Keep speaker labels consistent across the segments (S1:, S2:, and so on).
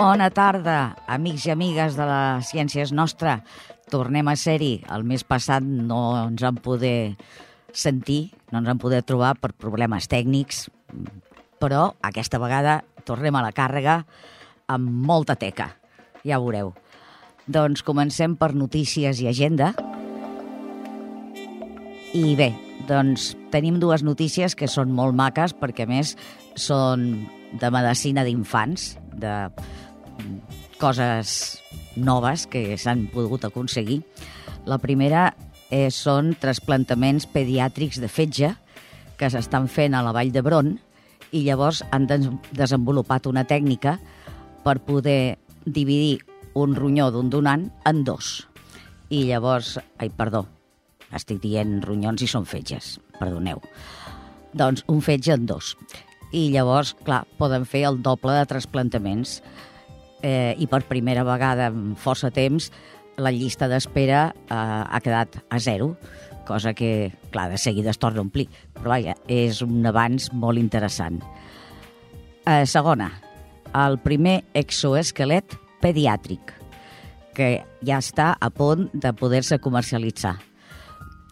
S1: Bona tarda, amics i amigues de la Ciència és Nostra. Tornem a ser-hi. El mes passat no ens vam poder sentir, no ens vam poder trobar per problemes tècnics, però aquesta vegada tornem a la càrrega amb molta teca. Ja ho veureu. Doncs comencem per notícies i agenda. I bé, doncs tenim dues notícies que són molt maques perquè, a més, són de medicina d'infants, de coses noves que s'han pogut aconseguir. La primera eh, són trasplantaments pediàtrics de fetge que s'estan fent a la Vall d'Hebron i llavors han des desenvolupat una tècnica per poder dividir un ronyó d'un donant en dos. I llavors, ai, perdó, estic dient ronyons i són fetges, perdoneu. Doncs un fetge en dos. I llavors, clar, poden fer el doble de trasplantaments. Eh, I per primera vegada en força temps la llista d'espera eh, ha quedat a zero, cosa que, clar, de seguida es torna a omplir. Però vaja, és un avanç molt interessant. Eh, segona, el primer exoesquelet pediàtric, que ja està a punt de poder-se comercialitzar.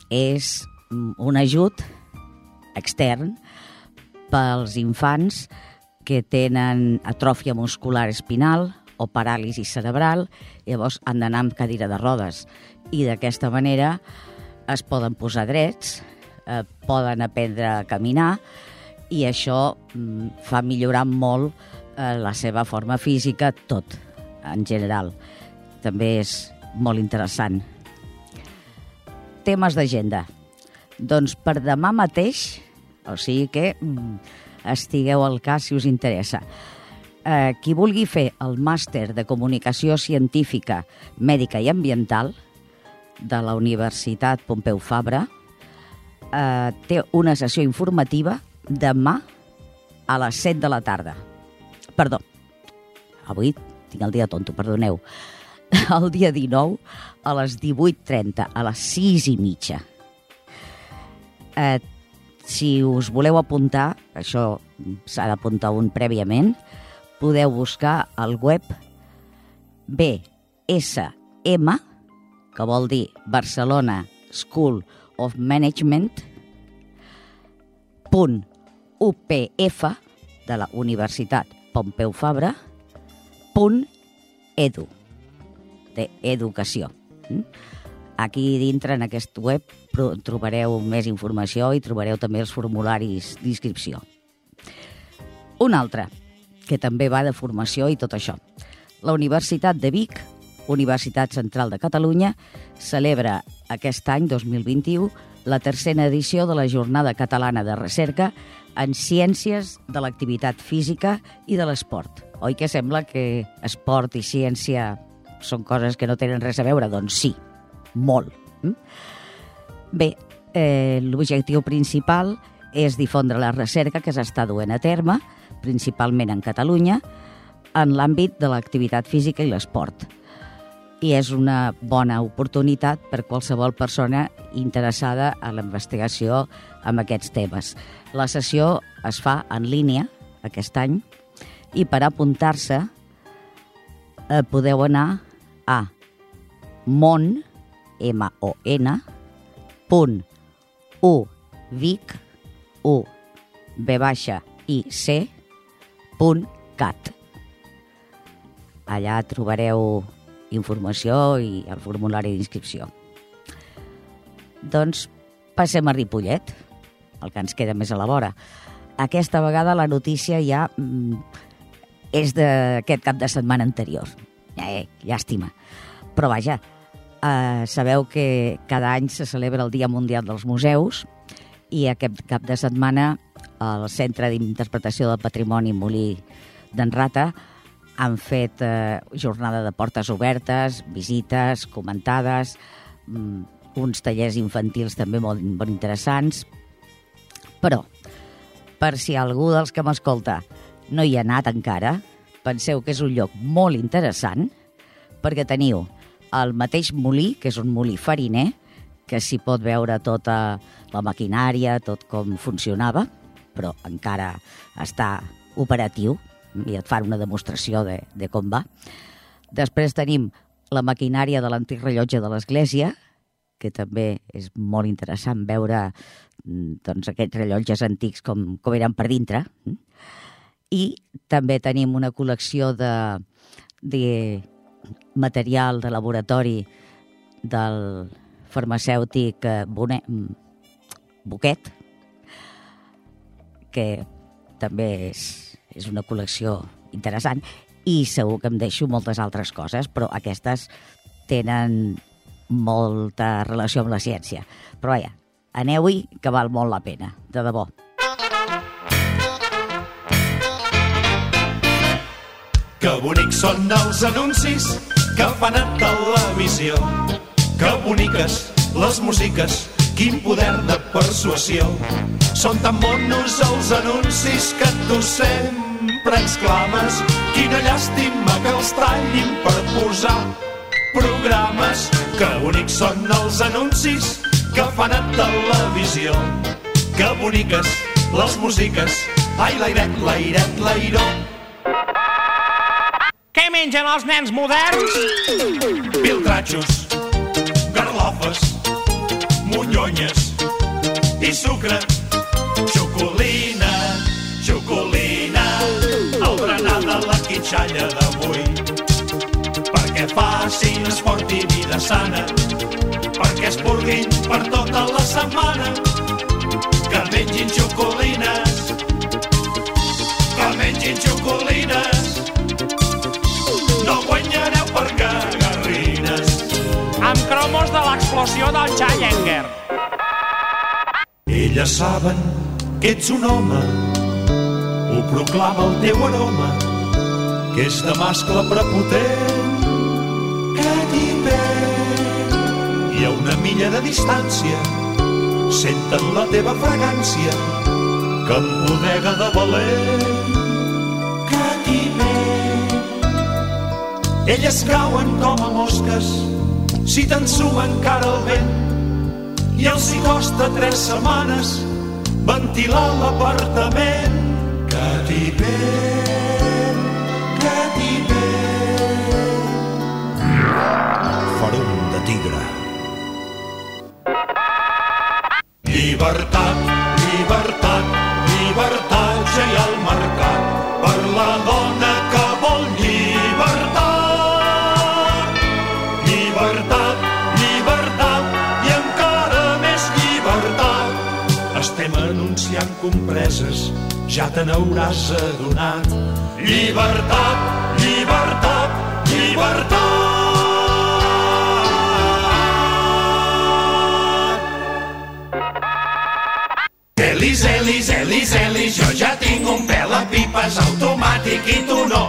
S1: És un ajut extern pels infants que tenen atròfia muscular espinal o paràlisi cerebral, llavors han d'anar amb cadira de rodes. I d'aquesta manera es poden posar drets, eh, poden aprendre a caminar i això mm, fa millorar molt eh, la seva forma física, tot, en general. També és molt interessant. Temes d'agenda. Doncs per demà mateix, o sigui que mm, estigueu al cas si us interessa. Eh, qui vulgui fer el màster de Comunicació Científica, Mèdica i Ambiental de la Universitat Pompeu Fabra eh, té una sessió informativa demà a les 7 de la tarda. Perdó, avui tinc el dia tonto, perdoneu. El dia 19 a les 18.30, a les 6 i mitja. Eh, si us voleu apuntar, això s'ha d'apuntar un prèviament, podeu buscar al web BSM, que vol dir Barcelona School of Management, punt UPF, de la Universitat Pompeu Fabra, punt edu, d'educació. Aquí dintre, en aquest web, trobareu més informació i trobareu també els formularis d'inscripció. Un altre, que també va de formació i tot això. La Universitat de Vic, Universitat Central de Catalunya, celebra aquest any 2021 la tercera edició de la Jornada Catalana de Recerca en Ciències de l'Activitat Física i de l'Esport. Oi que sembla que esport i ciència són coses que no tenen res a veure? Doncs sí, molt. Mm? Bé, eh, l'objectiu principal és difondre la recerca que s'està duent a terme, principalment en Catalunya, en l'àmbit de l'activitat física i l'esport. I és una bona oportunitat per qualsevol persona interessada a la investigació amb aquests temes. La sessió es fa en línia aquest any i per apuntar-se eh, podeu anar a món, M-O-N, punt u vic, u, b baixa, i c, punt cat. Allà trobareu informació i el formulari d'inscripció. Doncs passem a Ripollet, el que ens queda més a la vora. Aquesta vegada la notícia ja mm, és d'aquest cap de setmana anterior. Eh, llàstima. Però vaja, eh, sabeu que cada any se celebra el Dia Mundial dels Museus i aquest cap de setmana el Centre d'Interpretació del Patrimoni Molí d'en Rata han fet eh, jornada de portes obertes, visites, comentades, mm, uns tallers infantils també molt, molt interessants. Però, per si algú dels que m'escolta no hi ha anat encara, penseu que és un lloc molt interessant perquè teniu el mateix molí, que és un molí fariner, que s'hi pot veure tota la maquinària, tot com funcionava, però encara està operatiu, i et fan una demostració de, de com va. Després tenim la maquinària de l'antic rellotge de l'església, que també és molt interessant veure mm, doncs, aquests rellotges antics com, com eren per dintre. I també tenim una col·lecció de, de material de laboratori del farmacèutic eh, Bonet, Boquet, que també és, és una col·lecció interessant i segur que em deixo moltes altres coses, però aquestes tenen molta relació amb la ciència. Però vaja, aneu-hi, que val molt la pena, de debò.
S2: Que bonics són els anuncis que fan a televisió. Que boniques les músiques, quin poder de persuasió. Són tan monos els anuncis que tu sempre exclames quina llàstima que els tallin per posar programes. Que bonics són els anuncis que fan a televisió. Que boniques les músiques, ai l'airet, l'airet, l'airó.
S3: Què mengen els nens moderns?
S2: Piltratxos, garlofes, monyonyes i sucre. Xocolina, xocolina, el berenar de la quitxalla d'avui. Perquè facin esport i vida sana, perquè es purguin per tota la setmana. Que mengin xocolines, que mengin xocolines, no guanyareu per cagarrines.
S3: Amb cromos de l'explosió del Challenger.
S2: Elles saben que ets un home, ho proclama el teu aroma, que és de mascle prepotent, que t'hi. I a una milla de distància senten la teva fragància, que empodega de valent, que t'hi. Elles cauen com a mosques si t'ensuen cara al vent i els hi costa tres setmanes ventilar l'apartament. Que t'hi ven, que t'hi ven. Farum de tigre. Llibertat, compreses, ja te n'hauràs adonat. Llibertat, llibertat, llibertat. Elis, Elis, Elis, Elis, jo ja tinc un pèl a pipes automàtic i tu no.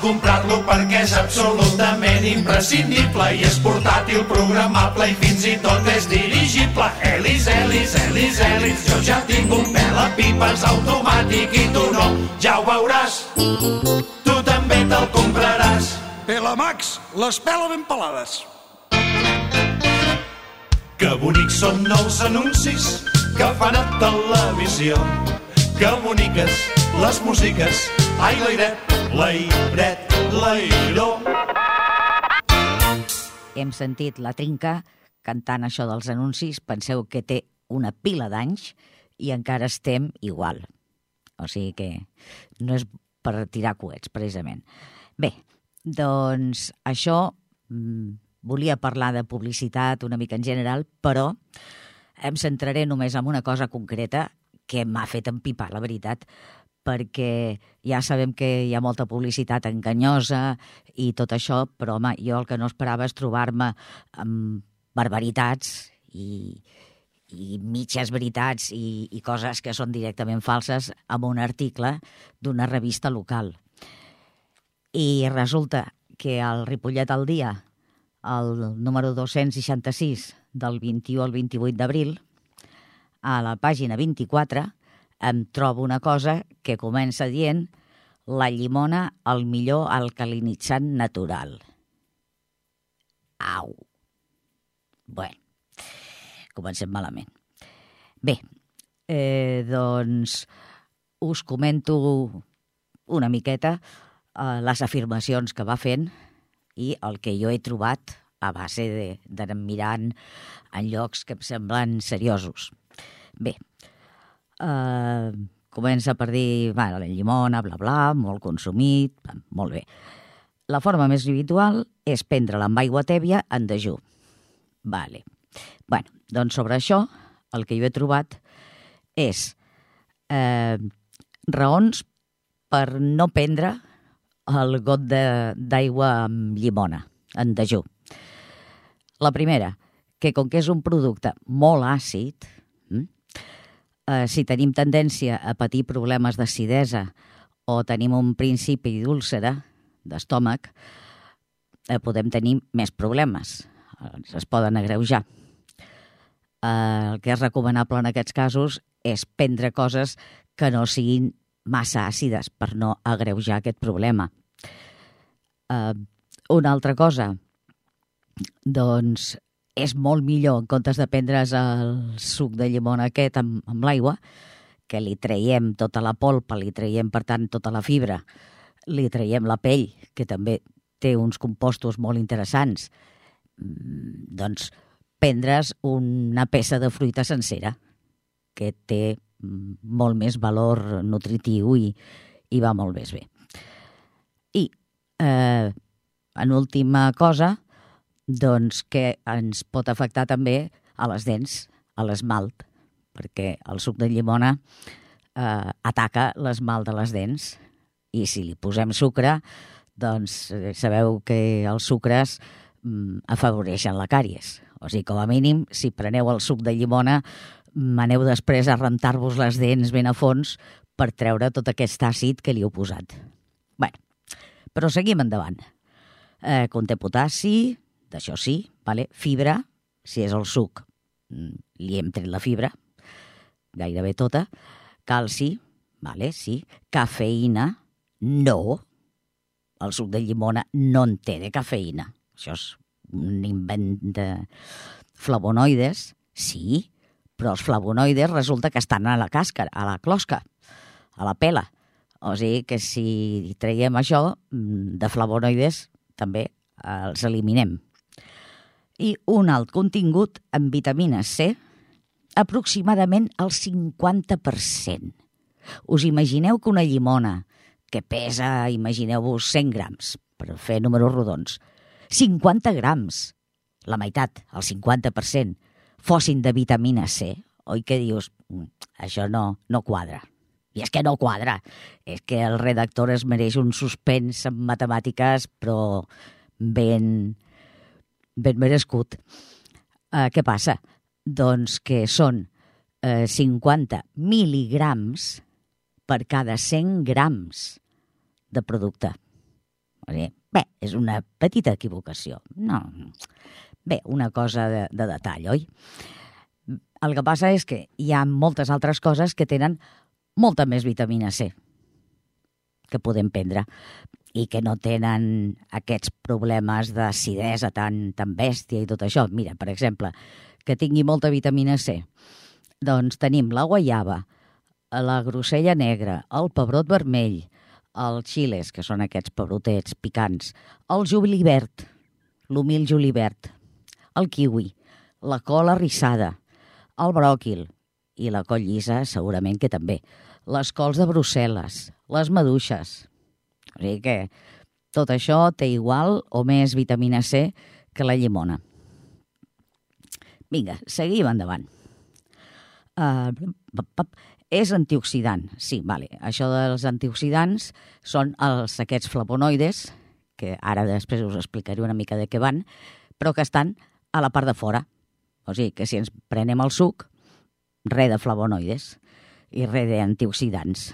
S2: Comprar-lo perquè és absolutament imprescindible i és portàtil, programable i fins i tot és dirigible. Elis, Elis, Elis, Elis, jo ja tinc un pèl a pipes automàtic i tu no. Ja ho veuràs, tu també te'l compraràs.
S4: Pelamax, les pela ben pelades.
S2: Que bonics són els anuncis que fan a televisió. Que boniques les músiques. Ai, l'airet, l'airet, l'airó.
S1: Hem sentit la trinca cantant això dels anuncis. Penseu que té una pila d'anys i encara estem igual. O sigui que no és per tirar coets, precisament. Bé, doncs això mm, volia parlar de publicitat una mica en general, però em centraré només en una cosa concreta que m'ha fet empipar, la veritat, perquè ja sabem que hi ha molta publicitat enganyosa i tot això, però home, jo el que no esperava és trobar-me amb barbaritats i, i mitges veritats i, i coses que són directament falses amb un article d'una revista local. I resulta que el Ripollet al dia, el número 266 del 21 al 28 d'abril, a la pàgina 24, em trobo una cosa que comença dient la llimona, el millor alcalinitzant natural. Au! Bé, comencem malament. Bé, eh, doncs us comento una miqueta eh, les afirmacions que va fent i el que jo he trobat a base d'anar mirant en llocs que em semblen seriosos. Bé, eh, comença per dir, va, la llimona, bla, bla, molt consumit, molt bé. La forma més habitual és prendre-la amb aigua tèbia en dejú. Vale. bueno, doncs sobre això, el que jo he trobat és eh, raons per no prendre el got d'aigua amb llimona en dejú. La primera, que com que és un producte molt àcid, eh, si tenim tendència a patir problemes d'acidesa o tenim un principi d'úlcera d'estómac, eh, podem tenir més problemes. Eh, es poden agreujar. Eh, el que és recomanable en aquests casos és prendre coses que no siguin massa àcides per no agreujar aquest problema. Uh, una altra cosa, doncs és molt millor, en comptes de prendre's el suc de llimona aquest amb, amb l'aigua, que li traiem tota la polpa, li traiem, per tant, tota la fibra, li traiem la pell, que també té uns compostos molt interessants, mm, doncs prendre's una peça de fruita sencera, que té molt més valor nutritiu i, i va molt més bé. I, eh, en última cosa, doncs que ens pot afectar també a les dents, a l'esmalt, perquè el suc de llimona eh, ataca l'esmalt de les dents i si li posem sucre, doncs eh, sabeu que els sucres mm, afavoreixen la càries. O sigui, com a mínim, si preneu el suc de llimona, aneu després a rentar-vos les dents ben a fons per treure tot aquest àcid que li heu posat. bueno, però seguim endavant. Eh, conté potassi, d'això sí, vale? fibra, si és el suc, mm, li hem tret la fibra, gairebé tota, calci, vale? sí, cafeïna, no, el suc de llimona no en té de cafeïna. Això és un invent de flavonoides, sí, però els flavonoides resulta que estan a la càscara, a la closca, a la pela. O sigui que si traiem això, mm, de flavonoides també els eliminem. I un alt contingut en vitamina C, aproximadament el 50%. Us imagineu que una llimona que pesa, imagineu-vos, 100 grams, per fer números rodons, 50 grams, la meitat, el 50%, fossin de vitamina C, oi que dius, mm, això no, no quadra. I és que no quadra. És que el redactor es mereix un suspens en matemàtiques, però ben, ben merescut. Uh, què passa? Doncs que són eh, 50 mil·ligrams per cada 100 grams de producte. Bé, és una petita equivocació. No, Bé, una cosa de, de detall, oi? El que passa és que hi ha moltes altres coses que tenen molta més vitamina C que podem prendre i que no tenen aquests problemes d'acidesa tan, tan bèstia i tot això. Mira, per exemple, que tingui molta vitamina C. Doncs tenim la guaiava, la grosella negra, el pebrot vermell, els xiles, que són aquests pebrotets picants, el julivert, l'humil julivert, el kiwi, la col arrissada, el bròquil i la col llisa segurament que també, les cols de Brussel·les, les maduixes. O sigui que tot això té igual o més vitamina C que la llimona. Vinga, seguim endavant. Uh, és antioxidant, sí, vale. Això dels antioxidants són els, aquests flavonoides, que ara després us explicaré una mica de què van, però que estan a la part de fora. O sigui, que si ens prenem el suc, res de flavonoides i res d'antioxidants.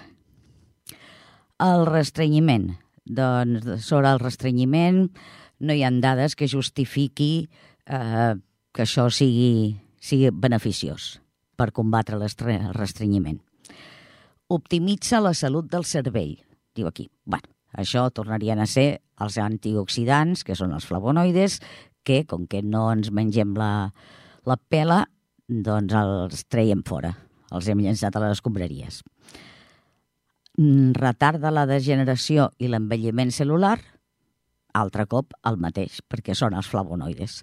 S1: El restrenyiment. Doncs sobre el restrenyiment no hi han dades que justifiqui eh, que això sigui, sigui beneficiós per combatre el restrenyiment. Optimitza la salut del cervell, diu aquí. bueno, això tornarien a ser els antioxidants, que són els flavonoides, que, com que no ens mengem la, la pela, doncs els traiem fora. Els hem llançat a les escombraries. Mm, retarda la degeneració i l'envelliment celular, altre cop el mateix, perquè són els flavonoides.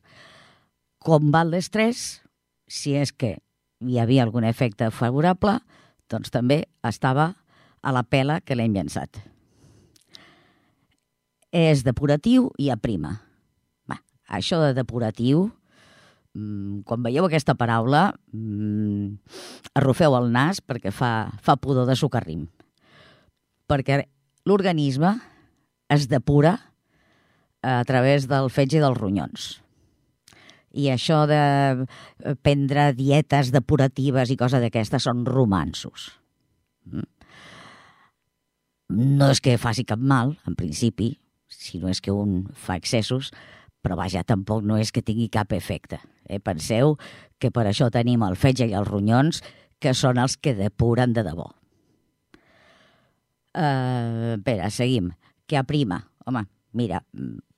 S1: Combat l'estrès, si és que hi havia algun efecte favorable, doncs també estava a la pela que l'hem llançat. És depuratiu i aprima. Va, això de depuratiu, mm, quan veieu aquesta paraula, mm, arrufeu el nas perquè fa, fa pudor de socarrim. Perquè l'organisme es depura a través del fetge dels ronyons. I això de eh, prendre dietes depuratives i coses d'aquestes són romansos. Mm. No és que faci cap mal, en principi, si no és que un fa excessos, però vaja, tampoc no és que tingui cap efecte. Eh? Penseu que per això tenim el fetge i els ronyons, que són els que depuren de debò. Uh, espera, seguim. Què aprima? Home, mira,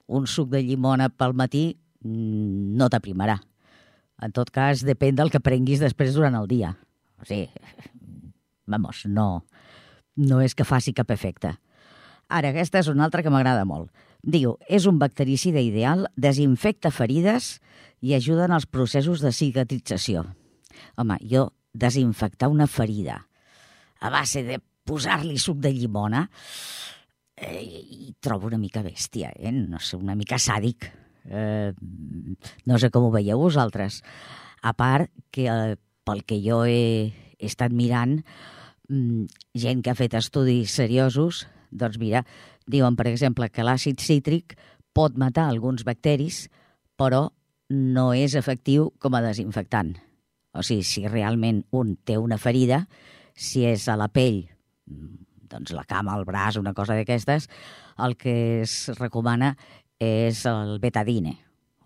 S1: un suc de llimona pel matí no t'aprimarà. En tot cas, depèn del que prenguis després durant el dia. O sigui, vamos, no, no és que faci cap efecte. Ara, aquesta és una altra que m'agrada molt. Diu, és un bactericida ideal, desinfecta ferides i ajuda en els processos de cicatrització. Home, jo desinfectar una ferida a base de posar-li suc de llimona eh, i trobo una mica bèstia, eh? no sé, una mica sàdic. Eh, no sé com ho veieu vosaltres. A part que eh, pel que jo he, he estat mirant, mm, gent que ha fet estudis seriosos, doncs mira, diuen, per exemple, que l'àcid cítric pot matar alguns bacteris, però no és efectiu com a desinfectant. O sigui, si realment un té una ferida, si és a la pell, doncs la cama, el braç, una cosa d'aquestes, el que es recomana és el betadine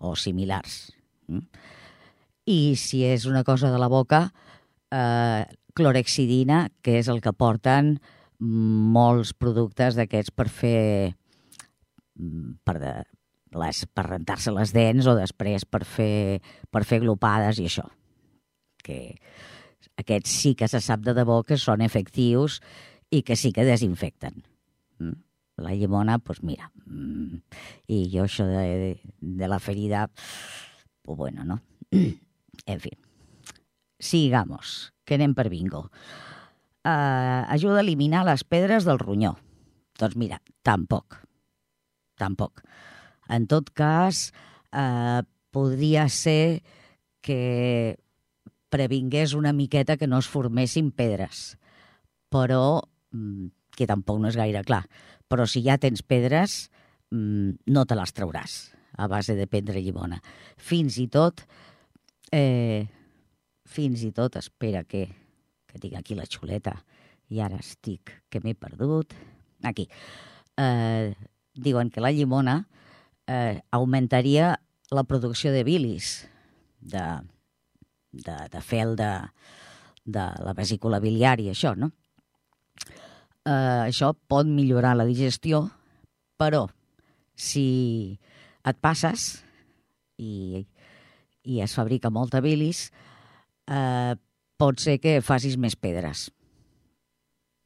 S1: o similars. Mm? I si és una cosa de la boca, eh, clorexidina, que és el que porten molts productes d'aquests per fer mm, per, de, les, per rentar-se les dents o després per fer, per fer glopades i això. Que aquests sí que se sap de debò que són efectius i que sí que desinfecten. Mm? La llimona, doncs pues mira, mm, i jo això de, de, la ferida, pues bueno, ¿no? en fin, sigamos, que anem per bingo. Uh, ajuda a eliminar les pedres del ronyó. Doncs mira, tampoc. Tampoc. En tot cas, uh, podria ser que previngués una miqueta que no es formessin pedres. Però que tampoc no és gaire clar. Però si ja tens pedres, mm, no te les trauràs a base de prendre llimona. Fins i tot, eh, fins i tot, espera que, que tinc aquí la xuleta i ara estic, que m'he perdut. Aquí. Eh, diuen que la llimona eh, augmentaria la producció de bilis, de, de, de fel de, de la vesícula biliar i això, no? Eh, això pot millorar la digestió, però si et passes i, i es fabrica molta bilis, eh, pot ser que facis més pedres.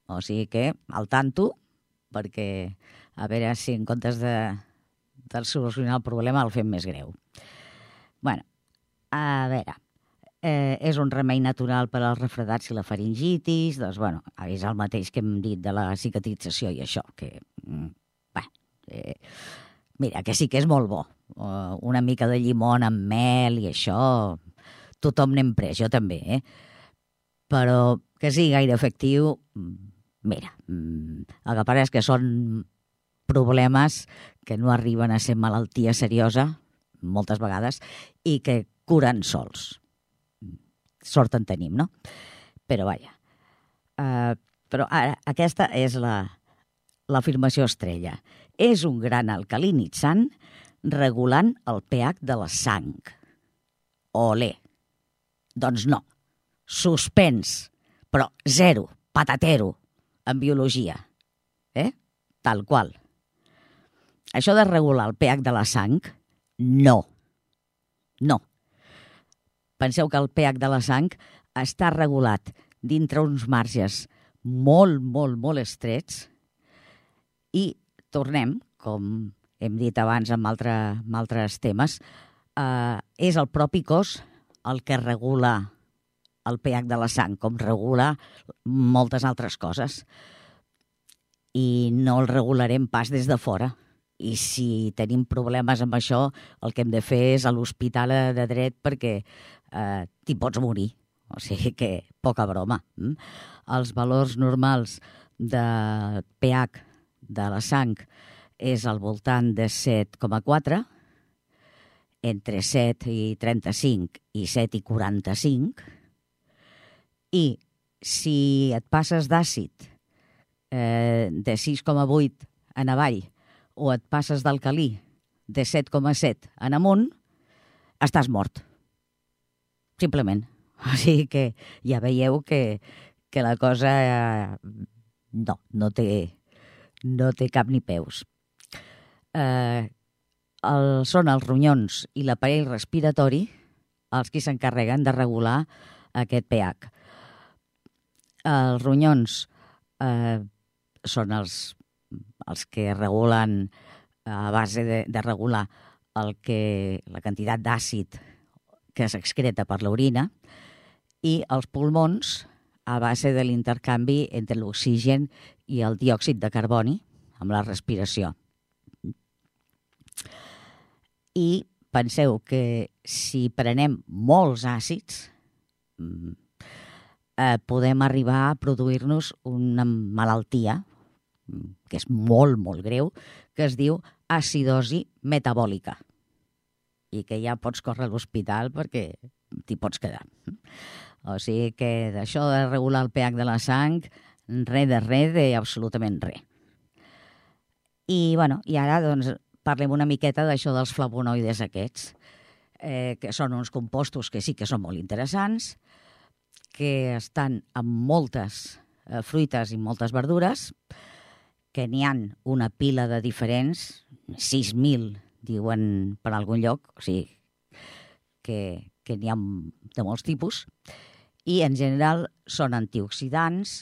S1: O sigui que, al tanto, perquè a veure si en comptes de, de solucionar el problema el fem més greu. bueno, a veure, eh, és un remei natural per als refredats i la faringitis, doncs, bueno, és el mateix que hem dit de la cicatrització i això, que, mm, bé, eh, mira, que sí que és molt bo. Uh, una mica de llimon amb mel i això, tothom n'hem pres, jo també, eh? Però que sigui gaire efectiu, mm, mira, mm, el que passa és que són problemes que no arriben a ser malaltia seriosa, moltes vegades, i que curen sols sort en tenim, no? Però vaja. Uh, però ara, aquesta és l'afirmació la, estrella. És un gran alcalinitzant regulant el pH de la sang. Olé. Doncs no. Suspens, però zero, patatero, en biologia. Eh? Tal qual. Això de regular el pH de la sang, no. No. Penseu que el pH de la sang està regulat dintre uns marges molt, molt, molt estrets i tornem, com hem dit abans amb, altre, amb altres temes, eh, és el propi cos el que regula el pH de la sang, com regula moltes altres coses. I no el regularem pas des de fora. I si tenim problemes amb això, el que hem de fer és a l'hospital de dret perquè eh, t'hi pots morir. O sigui que poca broma. Mm? Els valors normals de pH de la sang és al voltant de 7,4, entre 7 i 35 i 7 i 45, i si et passes d'àcid eh, de 6,8 en avall o et passes d'alcalí de 7,7 en amunt, estàs mort. Simplement. O sigui que ja veieu que, que la cosa eh, no, no té, no té cap ni peus. Eh, el, són els ronyons i l'aparell respiratori els qui s'encarreguen de regular aquest pH. Els ronyons eh, són els, els que regulen a base de, de regular el que, la quantitat d'àcid que s'excreta per l'orina i els pulmons a base de l'intercanvi entre l'oxigen i el diòxid de carboni amb la respiració. I penseu que si prenem molts àcids, mm, eh, podem arribar a produir-nos una malaltia que és molt, molt greu, que es diu acidosi metabòlica i que ja pots córrer a l'hospital perquè t'hi pots quedar. O sigui que d'això de regular el pH de la sang, res de res de absolutament res. I, bueno, i ara doncs, parlem una miqueta d'això dels flavonoides aquests, eh, que són uns compostos que sí que són molt interessants, que estan en moltes eh, fruites i moltes verdures, que n'hi han una pila de diferents, 6.000 diuen per algun lloc, o sigui, que, que n'hi ha de molts tipus, i en general són antioxidants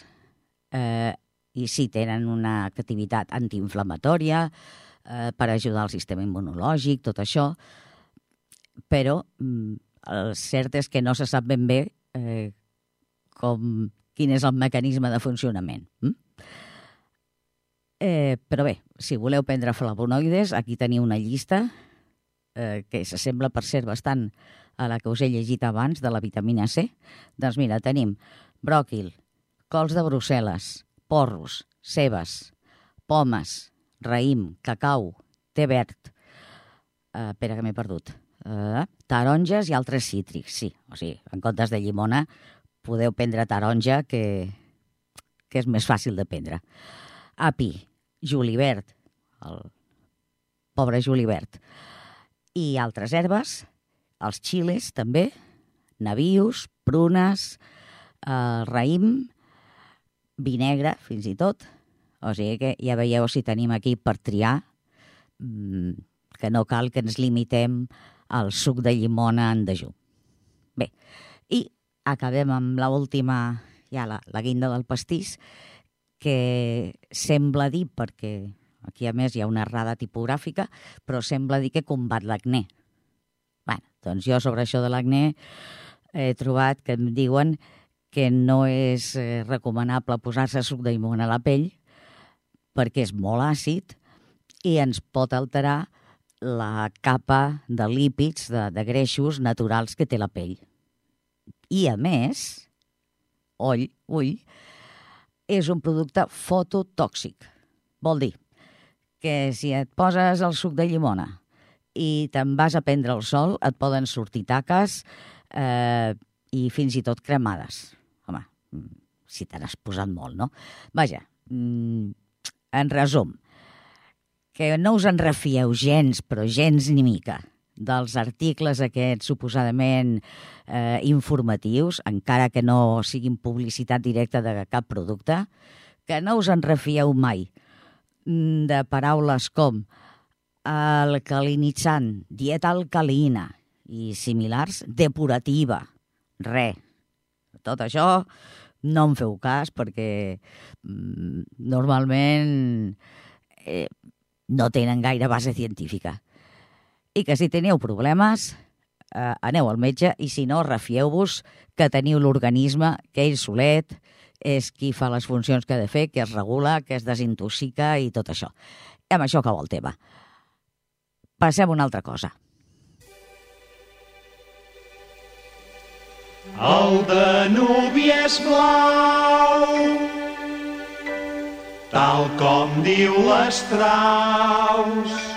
S1: eh, i sí tenen una activitat antiinflamatòria eh, per ajudar al sistema immunològic, tot això, però mm, el cert és que no se sap ben bé eh, com, quin és el mecanisme de funcionament. Mm? Eh, però bé, si voleu prendre flavonoides, aquí teniu una llista eh, que s'assembla per ser bastant a la que us he llegit abans, de la vitamina C. Doncs mira, tenim bròquil, cols de Brussel·les, porros, cebes, pomes, raïm, cacau, té verd, eh, espera que m'he perdut, eh, taronges i altres cítrics, sí. O sigui, en comptes de llimona podeu prendre taronja, que, que és més fàcil de prendre. Api, julivert, el pobre julivert, i altres herbes, els xiles també, navius, prunes, eh, raïm, vi negre, fins i tot. O sigui que ja veieu si tenim aquí per triar, mmm, que no cal que ens limitem al suc de llimona en dejú. Bé, i acabem amb l'última, ja la, la guinda del pastís, que sembla dir, perquè aquí a més hi ha una errada tipogràfica, però sembla dir que combat l'acné. Bé, doncs jo sobre això de l'acné he trobat que em diuen que no és eh, recomanable posar-se suc de llimona a la pell perquè és molt àcid i ens pot alterar la capa de lípids, de, de greixos naturals que té la pell. I, a més, ull, ull, és un producte fototòxic. Vol dir que si et poses el suc de llimona i te'n vas a prendre el sol, et poden sortir taques eh, i fins i tot cremades. Home, si te n'has posat molt, no? Vaja, mm, en resum, que no us en refieu gens, però gens ni mica, dels articles aquests suposadament eh, informatius, encara que no siguin publicitat directa de cap producte, que no us en refieu mai mm, de paraules com alcalinitzant, dieta alcalina i similars, depurativa. Re. Tot això no em feu cas perquè mm, normalment eh, no tenen gaire base científica. I que si teniu problemes, eh, aneu al metge i si no, refieu-vos que teniu l'organisme, que ell solet és qui fa les funcions que ha de fer, que es regula, que es desintoxica i tot això. I amb això acaba el tema. Passem a una altra cosa.
S2: El Danubi és blau, tal com diu l'Estraus.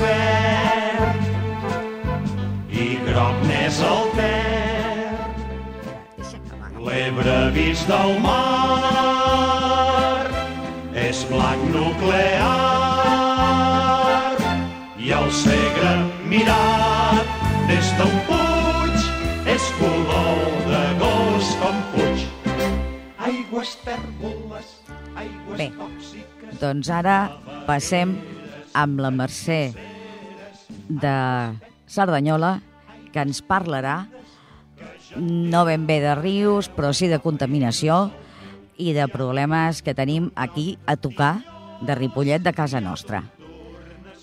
S2: Verd i groc n'és el Ter. L'Ebre vist del mar és blanc nuclear i el Segre mirat des d'un puig és color de gos com fuig. Aigües tèrboles, aigües
S1: Bé,
S2: tòxiques...
S1: Doncs ara passem amb la Mercè de Cerdanyola, que ens parlarà no ben bé de rius, però sí de contaminació i de problemes que tenim aquí a tocar de Ripollet de casa nostra.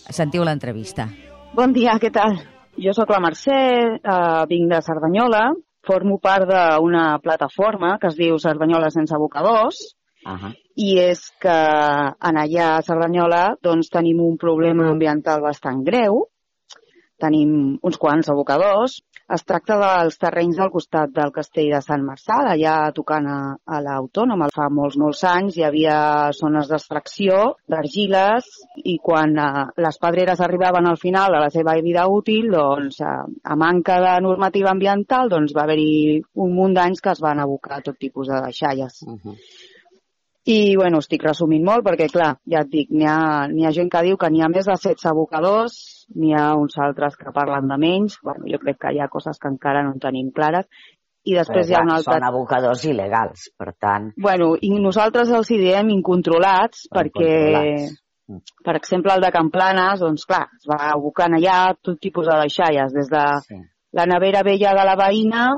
S1: Sentiu l'entrevista.
S5: Bon dia, què tal? Jo sóc la Mercè, eh, vinc de Cerdanyola, formo part d'una plataforma que es diu Cerdanyola sense abocadors,
S1: Uh -huh.
S5: I és que en allà a Cerdanyola doncs, tenim un problema ambiental bastant greu, tenim uns quants abocadors. Es tracta dels terrenys del costat del castell de Sant Marçal, allà tocant a, a l'Autònoma. Fa molts, molts anys hi havia zones d'extracció d'argiles i quan eh, les pedreres arribaven al final de la seva vida útil, doncs, eh, a manca de normativa ambiental, doncs va haver-hi un munt d'anys que es van abocar tot tipus de deixalles.
S1: Uh -huh.
S5: I, bueno, estic resumint molt perquè, clar, ja et dic, n'hi ha, ha gent que diu que n'hi ha més de 16 abocadors, n'hi ha uns altres que parlen de menys, bueno, jo crec que hi ha coses que encara no en tenim clares, i després hi ha un altre...
S6: Són abocadors il·legals, per tant...
S5: Bueno, i nosaltres els hi diem incontrolats perquè,
S6: Incontrolats. Mm.
S5: per exemple, el de Camplanes, doncs clar, es va abocant allà tot tipus de deixalles, des de
S6: Sí.
S5: la nevera vella de la veïna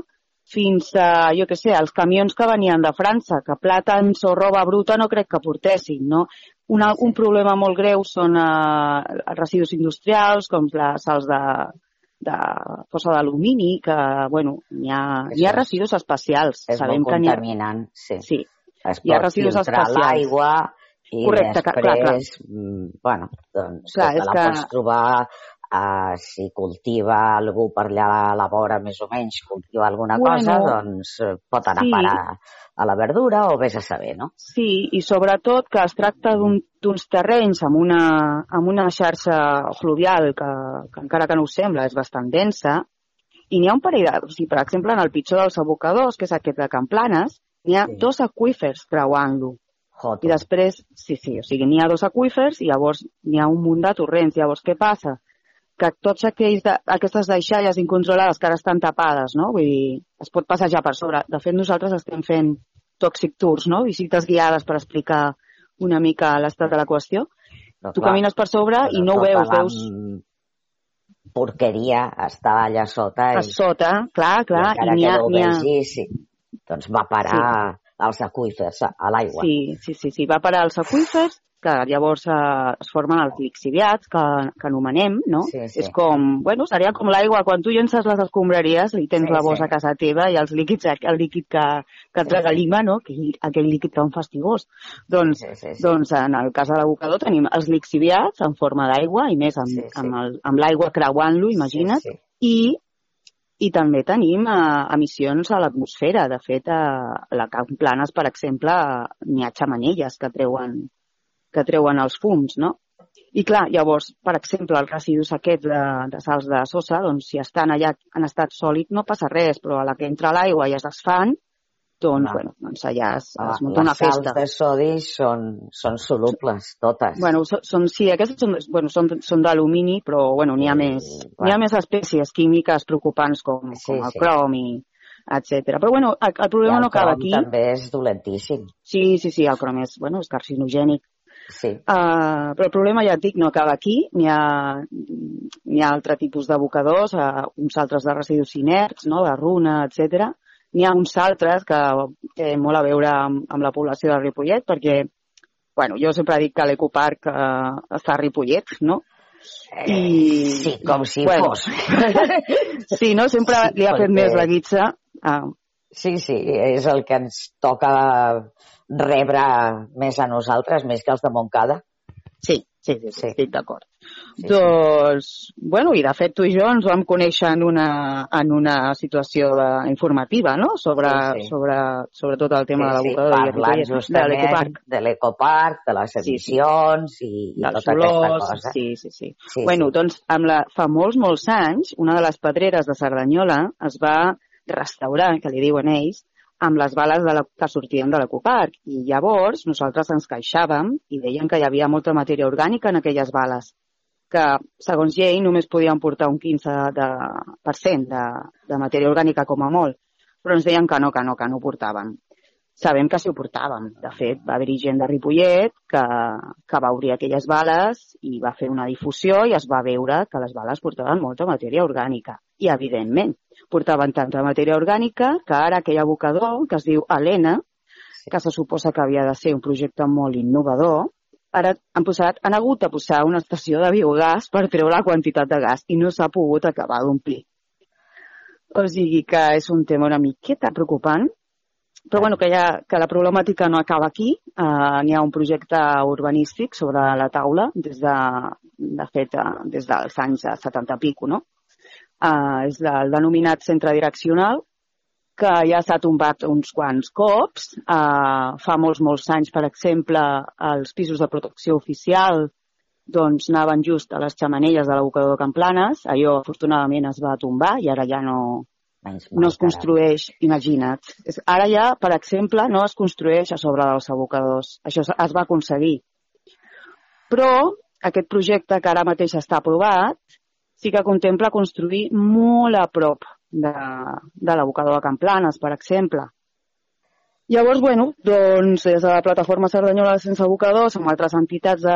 S5: fins a, jo què sé, els camions que venien de França, que plàtans o roba bruta no crec que portessin, no? Una, un problema molt greu són eh, residus industrials, com les sals de, de fosa d'alumini, que, bueno, n'hi ha, hi ha residus especials.
S6: És
S5: Sabem
S6: molt
S5: que n'hi ha...
S6: contaminant, sí.
S5: Sí,
S6: Es
S5: Hi ha residus especials.
S6: l'aigua i
S5: Correcte, clar, clar, clar.
S6: després, mm, bueno, doncs
S5: Clar,
S6: que
S5: és
S6: la
S5: que-
S6: pots trobar uh, si cultiva algú per allà a la vora més o menys, cultiva alguna
S5: Bueno,
S6: cosa, doncs eh, pot anar
S5: sí.
S6: a parar a la verdura o vés a saber, no?
S5: Sí, i sobretot que es tracta d'un- d'uns terrenys amb una, amb una xarxa fluvial que, que encara que no ho sembla és bastant densa i n'hi ha un parell de... O sigui, per exemple, en el pitjor dels abocadors, que és aquest de Camplanes, n'hi ha
S6: Sí.
S5: dos aquífers creuant-lo. I després, sí, sí, o sigui, n'hi ha dos aquífers i llavors n'hi ha un munt de torrents. Llavors, què passa? Que tots aquells de, aquestes deixalles incontrolades que ara estan tapades, no? Vull dir, es pot passejar per sobre. De fet, nosaltres estem fent toxic tours, no? Visites guiades per explicar una mica l'estat de la qüestió.
S6: Però,
S5: Tu
S6: clar,
S5: camines per sobre i no ho veus, veus
S6: porqueria està allà sota
S5: a
S6: i,
S5: sota, clar, clar,
S6: i encara
S5: i ha...
S6: que no ho vegis, sí, doncs va parar als aquífers, a, a l'aigua.
S5: Sí, sí, sí, sí, va parar als aquífers, que llavors eh, es formen els lixiviats, que, que anomenem, no?
S6: Sí, sí.
S5: És com, bueno, seria com l'aigua, quan tu llences les escombraries i tens
S6: Sí,
S5: la bossa
S6: sí.
S5: a casa teva i els líquids, el líquid que, que et
S6: Sí,
S5: regalima, no? Aquell, aquell líquid tan fastigós. Doncs,
S6: Sí, sí, sí.
S5: doncs en el cas de l'abocador tenim els lixiviats en forma d'aigua i més amb,
S6: Sí, sí.
S5: amb, el, amb l'aigua creuant-lo, imagina't,
S6: Sí, sí.
S5: i i també tenim eh, emissions a l'atmosfera. De fet, a la Camp Planes, per exemple, n'hi ha xamanelles que treuen, que treuen els fums, no? I clar, llavors, per exemple, els residus aquests de, de sals de sosa, doncs si estan allà en estat sòlid no passa res, però a la que entra l'aigua i es desfan, doncs,
S6: Clar.
S5: bueno, doncs allà es,
S6: Ah,
S5: es munta una
S6: les sals
S5: festa.
S6: de sodi són, són solubles, totes.
S5: Bueno, són, són, sí, aquestes són, bueno, són, són d'alumini, però bueno, n'hi ha,
S6: Sí,
S5: més, n'hi ha més espècies químiques preocupants com,
S6: Sí,
S5: com el
S6: sí.
S5: crom i etc. Però bueno, el, el problema
S6: el
S5: no acaba aquí.
S6: també és dolentíssim.
S5: Sí, sí, sí, el crom és, bueno, és carcinogènic.
S6: Sí.
S5: Uh, però el problema, ja et dic, no acaba aquí. N'hi ha, n'hi ha altre tipus d'abocadors, uh, uns altres de residus inerts, no? de runa, etc. N'hi ha uns altres que té molt a veure amb, amb la població de Ripollet, perquè bueno, jo sempre dic que l'Ecoparc uh, està a Ripollet, no? I...
S6: Sí, com si
S5: bueno.
S6: fos.
S5: Sí, no? Sempre
S6: Sí,
S5: li ha fet
S6: perquè-
S5: més la guitza. Uh,
S6: Sí, sí, és el que ens toca rebre més a nosaltres, més que els de Montcada.
S5: sí, sí, sí, sí,
S6: Sí.
S5: estic d'acord.
S6: Sí,
S5: doncs, bueno, i de fet tu i jo ens vam conèixer en una, en una situació de, informativa, no?, sobre,
S6: Sí, sí.
S5: sobre, sobre tot el tema de l'abocador
S6: sí, parlant
S5: de
S6: justament
S5: l'ecoparc.
S6: de l'ecoparc, de les
S5: Sí, sí.
S6: emissions i, i tota aquesta
S5: olors,
S6: cosa.
S5: sí, sí, sí.
S6: Sí,
S5: bueno,
S6: sí.
S5: doncs amb la, fa molts, molts anys, una de les pedreres de Cerdanyola es va restaurar, que li diuen ells, amb les bales de la, que sortien de l'ecoparc. I llavors nosaltres ens queixàvem i deien que hi havia molta matèria orgànica en aquelles bales, que segons llei només podien portar un 15% de, de, de matèria orgànica com a molt, però ens deien que no, que no, que no ho portaven. Sabem que sí ho portàvem. De fet, va haver-hi gent de Ripollet que, que va obrir aquelles bales i va fer una difusió i es va veure que les bales portaven molta matèria orgànica. I, evidentment, portaven tanta matèria orgànica que ara aquell abocador, que es diu Helena, que se suposa que havia de ser un projecte molt innovador, ara han, posat, han hagut de posar una estació de biogàs per treure la quantitat de gas i no s'ha pogut acabar d'omplir. O sigui que és un tema una miqueta preocupant, però bueno, que, ja, que la problemàtica no acaba aquí. Uh, N'hi ha un projecte urbanístic sobre la taula des de, de fet, uh, des dels anys 70 pico, no? Uh, és el denominat centre direccional, que ja s'ha tombat uns quants cops. Uh, fa molts, molts anys, per exemple, els pisos de protecció oficial doncs anaven just a les xamanelles de l'abocador de Camplanes. Allò, afortunadament, es va tombar i ara ja no, no es construeix, imagina't. Ara ja, per exemple, no es construeix a sobre dels abocadors. Això es va aconseguir. Però aquest projecte que ara mateix està aprovat sí que contempla construir molt a prop de, de l'abocador de Camplanes, per exemple. Llavors, bueno, doncs des de la plataforma Cerdanyola sense abocadors, amb altres entitats de,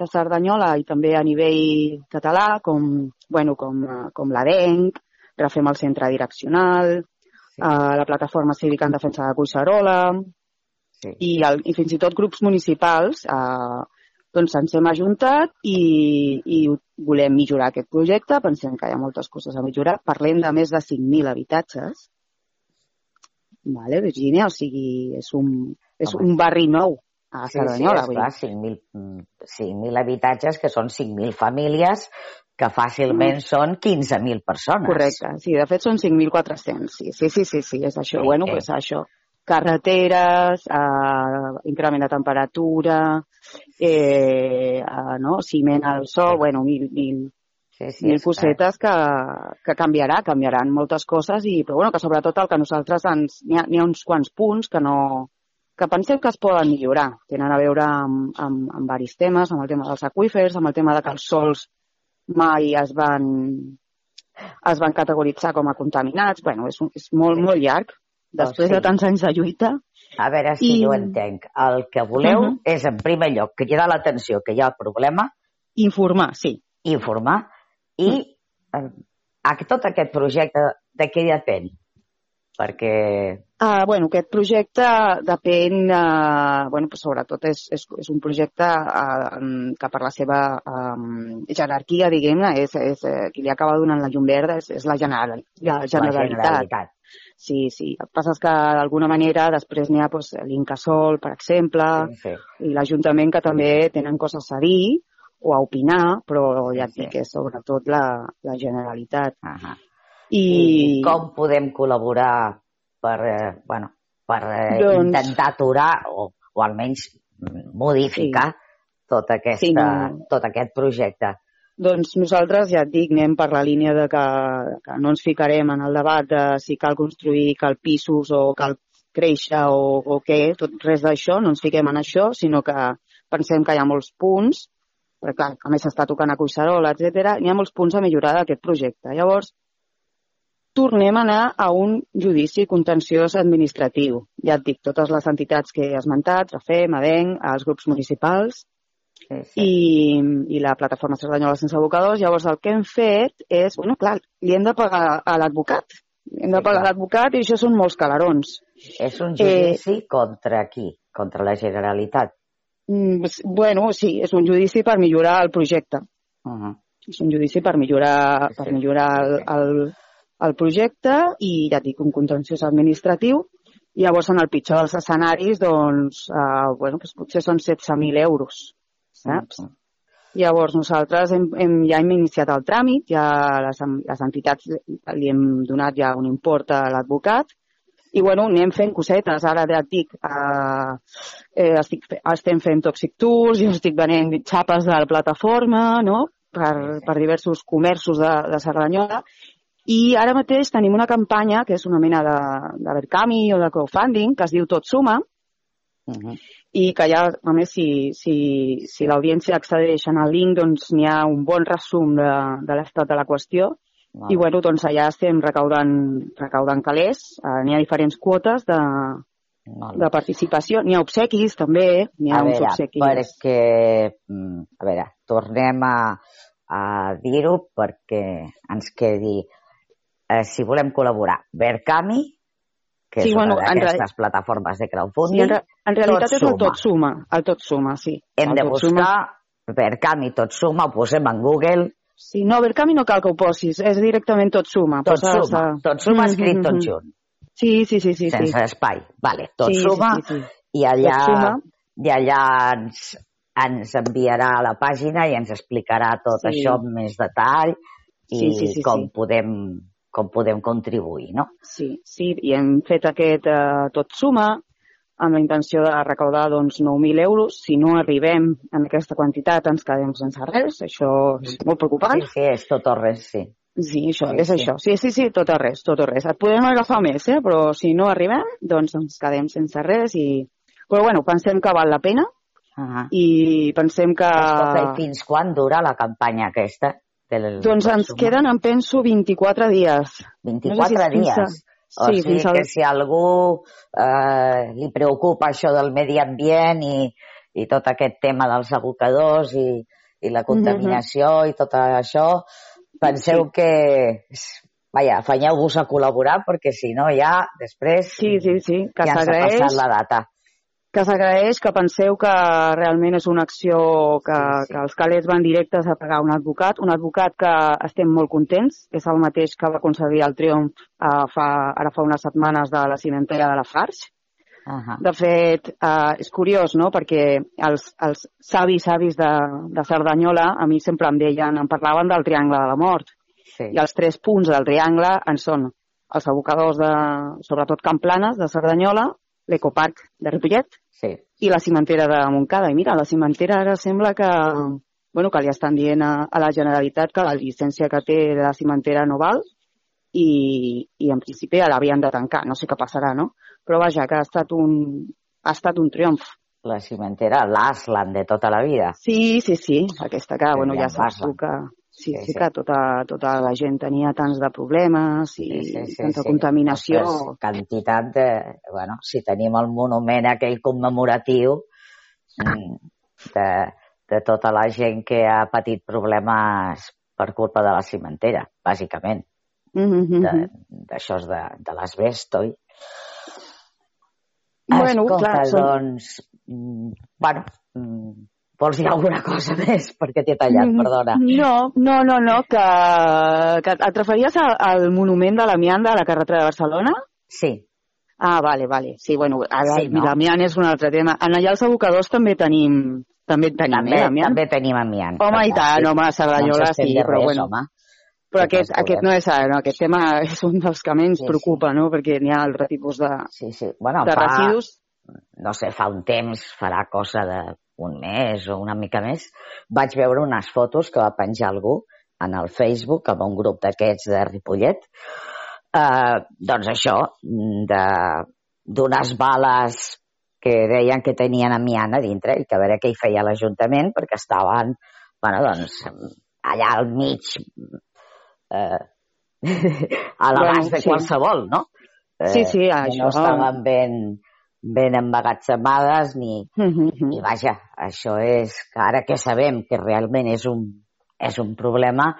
S5: de Cerdanyola i també a nivell català, com, bueno, com, com l'ADENC, Refem el centre direccional,
S6: Sí.
S5: eh, la plataforma cívica en defensa de Cuixarola
S6: Sí.
S5: i, el, i fins i tot grups municipals eh, doncs ens hem ajuntat i, i volem millorar aquest projecte, pensem que hi ha moltes coses a millorar. Parlem de més de 5.000 habitatges. Vale, Virgínia, o sigui, és un, és
S6: Home.
S5: un barri nou a
S6: Sí,
S5: Cerdanyola.
S6: sí,
S5: vull
S6: esclar,
S5: dir.
S6: 5.000 mm, 5.000 habitatges, que són 5.000 famílies, que fàcilment són 15.000 persones.
S5: Correcte, sí, de fet són 5.400, sí, sí, sí, sí, sí, és això.
S6: Sí,
S5: bueno,
S6: eh.
S5: pues això. Carreteres, eh, increment de temperatura, eh, eh, no? ciment al sol, bueno, mil, mil,
S6: Sí, sí,
S5: mil cosetes que, que canviarà, canviaran moltes coses, i, però bueno, que sobretot el que nosaltres ens... N'hi ha, n'hi ha uns quants punts que no que pensem que es poden millorar. Tenen a veure amb, amb, amb varis temes, amb el tema dels aquífers, amb el tema de que els sols mai es van, es van categoritzar com a contaminats. bueno, és, un, és molt, molt llarg. Després
S6: sí.
S5: de tants anys de lluita,
S6: A veure si
S5: I-
S6: jo entenc. El que voleu
S5: Mhm.
S6: és, en primer lloc, cridar l'atenció que hi ha el problema,
S5: informar, sí.
S6: informar, i eh, a tot aquest projecte de què depèn? Perquè
S5: Uh, bueno, aquest projecte depèn, uh, bueno, pues sobretot és, és, és un projecte uh, que per la seva um, jerarquia, diguem-ne, és, és, uh, qui li acaba donant la llum verda és, és la, general, la
S6: la
S5: Generalitat. Sí, sí. El que passa és que d'alguna manera després n'hi ha pues, l'Incasol, per exemple,
S6: Sí, sí.
S5: i l'Ajuntament que també tenen coses a dir o a opinar, però ja et
S6: Sí, sí.
S5: dic que és sobretot la, la Generalitat.
S6: Uh
S5: I,
S6: I com podem col·laborar per, eh, bueno, per eh,
S5: Doncs-
S6: intentar aturar o, o almenys modificar
S1: tot, aquesta,
S5: Sí,
S1: tot aquest projecte.
S5: Doncs nosaltres, ja et dic, anem per la línia de que, que no ens ficarem en el debat de si cal construir, cal pisos o cal créixer o, o què, tot, res d'això, no ens fiquem en això, sinó que pensem que hi ha molts punts, perquè clar, a més s'està tocant a Cuixarola, etc. hi ha molts punts a millorar d'aquest projecte. Llavors, tornem a anar a un judici contenciós administratiu. Ja et dic, totes les entitats que he esmentat, Rafem, Adenc, els grups municipals,
S1: Sí, sí.
S5: i, i la plataforma Cerdanyola sense abocadors. Llavors el que hem fet és, bueno, clar, li hem de pagar a l'advocat. Hem de pagar a l'advocat i això són molts calarons.
S1: És un
S5: Eh,
S1: judici contra qui? Contra la Generalitat.
S5: Mm, bueno, sí, és un judici per millorar el projecte.
S1: Uh -huh.
S5: És un judici per millorar, per millorar el, el, el projecte i, ja dic, un contenciós administratiu. Llavors, en el pitjor dels escenaris, doncs, eh, bueno, doncs potser són 16.000 euros, saps? Llavors, nosaltres hem, hem, ja hem iniciat el tràmit, ja les, les entitats li hem donat ja un import a l'advocat, i bueno, anem fent cosetes. Ara ja et dic, eh, eh, estic, estem fent toxic tours, jo estic venent xapes de la plataforma, no?, per, per diversos comerços de, de Cerdanyola, i ara mateix tenim una campanya que és una mena de, de Verkami o de crowdfunding, que es diu Tot Suma,
S1: Uh -huh.
S5: i que ja, a més, si, si, si l'audiència accedeix en el link, doncs n'hi ha un bon resum de, de l'estat de la qüestió.
S1: Molt
S5: I bueno, doncs allà estem recaudant, recaudant calés, eh, n'hi ha diferents quotes de,
S1: Molt
S5: de participació, n'hi ha obsequis també, n'hi ha
S1: a
S5: uns
S1: veure,
S5: obsequis.
S1: perquè, mm, a veure, tornem a, a dir-ho perquè ens quedi, eh, si volem col·laborar, Verkami, que
S5: Sí,
S1: és
S5: bueno,
S1: una d'aquestes plataformes de
S5: Sí,
S1: crowdfunding,
S5: en, re- en realitat
S1: Tot
S5: és el tot suma, el tot suma, sí.
S1: hem
S5: el
S1: de
S5: Tot Suma.
S1: buscar Verkami tot suma, ho posem en Google,
S5: Sí, no, Verkami no cal que ho posis, és directament tot suma.
S1: tot
S5: Poses,
S1: suma,
S5: eh,
S1: tot suma
S5: mm,
S1: escrit
S5: mm,
S1: tot
S5: mm.
S1: junt,
S5: Sí, sí, sí, sí.
S1: sense
S5: sí.
S1: espai. Vale, tot
S5: sí,
S1: suma,
S5: Sí, sí, sí.
S1: i allà,
S5: Tot suma.
S1: i allà ens, ens enviarà a la pàgina i ens explicarà tot
S5: Sí.
S1: això amb més detall i
S5: Sí, sí, sí,
S1: com,
S5: sí.
S1: Podem, com podem contribuir, no?
S5: Sí, sí, i hem fet aquest eh, tot suma amb la intenció de recaudar doncs, 9.000 euros. Si no arribem en aquesta quantitat ens quedem sense res. Això és molt preocupant.
S1: Sí, sí, és tot o res, sí.
S5: Sí, això,
S1: Sí,
S5: és
S1: sí.
S5: això. Sí, sí, sí, tot o res, tot o res. Et podem agafar més, eh? però si no arribem, doncs ens quedem sense res. I... Però bueno, pensem que val la pena
S1: Uh -huh.
S5: i pensem que...
S1: Escolta, i fins quan dura la campanya aquesta? Del
S5: Doncs ens
S1: Suma?
S5: queden, em penso, 24 dies.
S1: 24
S5: no sé si és fins a-
S1: dies. O
S5: Sí,
S1: sigui que si a algú eh, li preocupa això del medi ambient i, i tot aquest tema dels abocadors i, i la contaminació i tot això, penseu que, vaja, afanyeu-vos a col·laborar perquè si no ja després
S5: Sí, sí, sí, que
S1: ja ens ha
S5: s'agraeix.
S1: passat la data.
S5: Que s'agraeix, que penseu que realment és una acció que,
S1: Sí, sí.
S5: que els calés van directes a pagar un advocat, un advocat que estem molt contents, que és el mateix que va aconseguir el triomf eh, fa, ara fa unes setmanes de la cimentera de la Farx.
S1: Uh -huh.
S5: De fet, eh, és curiós, no?, perquè els, els savis, savis de, de Cerdanyola a mi sempre em deien, em parlaven del triangle de la mort,
S1: Sí.
S5: i els tres punts del triangle en són els abocadors de, sobretot Camplanes, de Cerdanyola, l'Ecoparc de Ripollet
S1: sí.
S5: i la cimentera de Montcada. I mira, la cimentera ara sembla que, bueno, que li estan dient a, a la Generalitat que la llicència que té de la cimentera no val i, i en principi ja l'havien de tancar. No sé què passarà, no? Però vaja, que ha estat un, ha estat un triomf.
S1: La cimentera, l'Aslan de tota la vida.
S5: Sí, sí, sí, aquesta que, bueno, ja saps tu que... Sí,
S1: Sí,
S5: sí,
S1: sí.
S5: que tota, tota la gent tenia tants de problemes i tanta contaminació.
S1: Ostres, quantitat de... Bueno, si tenim el monument aquell commemoratiu mm, de, de tota la gent que ha patit problemes per culpa de la cimentera, bàsicament.
S5: Mhm,
S1: De-
S5: mhm.
S1: D'això de, de l'asbest, oi?
S5: Bueno,
S1: Escolta,
S5: clar, són-
S1: doncs... mm, Bueno, mm, vols dir alguna cosa més? Perquè t'he tallat,
S5: Mm,
S1: perdona.
S5: No, no, no, no, que, que et referies al, al monument de l'Amiant de la carretera de Barcelona?
S1: Sí,
S5: Ah, vale, vale. Sí, bueno, ara
S1: Sí, no?
S5: l'Amiant és un altre tema. En allà els abocadors també tenim, també en tenim,
S1: també,
S5: eh,
S1: també tenim amiant.
S5: Home, i tant, home, a Cerdanyola
S1: no
S5: sí, però
S1: res,
S5: bueno.
S1: Home.
S5: Però
S1: Què
S5: aquest, aquest no és ara, no, aquest tema és un dels que menys
S1: Sí, sí.
S5: preocupa, no?, perquè n'hi ha altre tipus de,
S1: Sí, sí. Bueno,
S5: de
S1: fa,
S5: residus.
S1: no sé, fa un temps, farà cosa de un mes o una mica més, vaig veure unes fotos que va penjar algú en el Facebook, amb un grup d'aquests de Ripollet, eh, doncs això, de d'unes bales que deien que tenien amiant a dintre i que a veure què hi feia l'Ajuntament perquè estaven, bueno, doncs, allà al mig eh, a l'abast
S5: Bueno,
S1: de qualsevol, no? Eh,
S5: Sí, sí,
S1: que
S5: això.
S1: No estaven ben, ben emmagatzemades ni,
S5: Mhm.
S1: i vaja, això és que ara que sabem que realment és un, és un problema,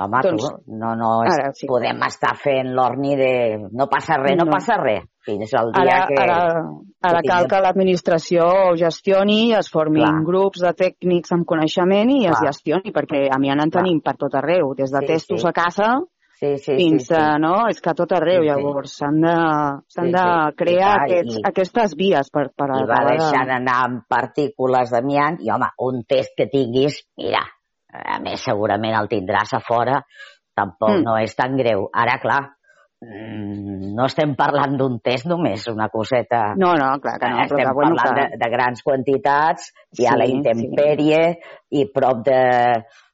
S1: home,
S5: Doncs,
S1: tu, no, no és,
S5: ara sí.
S1: podem estar fent l'orni de no passa res, no,
S5: No.
S1: passa res, fins al dia
S5: Ara,
S1: que...
S5: ara, ara
S1: que
S5: cal que l'administració gestioni, es formin
S1: Clar.
S5: grups de tècnics amb coneixement i es
S1: Clar.
S5: gestioni, perquè a mi en tenim per tot arreu, des de
S1: Sí,
S5: testos
S1: sí.
S5: a casa
S1: Sí, sí,
S5: fins
S1: sí, sí.
S5: a, no? És que a tot arreu,
S1: Sí, sí.
S5: llavors s'han de,
S1: Sí,
S5: de
S1: sí.
S5: crear
S1: clar,
S5: aquests,
S1: i-
S5: aquestes vies per, per
S1: I va
S5: acabar de-
S1: deixant anar amb partícules d'amiant i, home, un test que tinguis, mira, a més segurament el tindràs a fora, tampoc
S5: Mm.
S1: no és tan greu. Ara, clar, mm, no estem parlant d'un test només, una coseta...
S5: No, no, clar que no,
S1: estem
S5: però que, bueno,
S1: parlant
S5: que...
S1: de, de grans quantitats i a la
S5: Sí,
S1: intempèrie i prop de,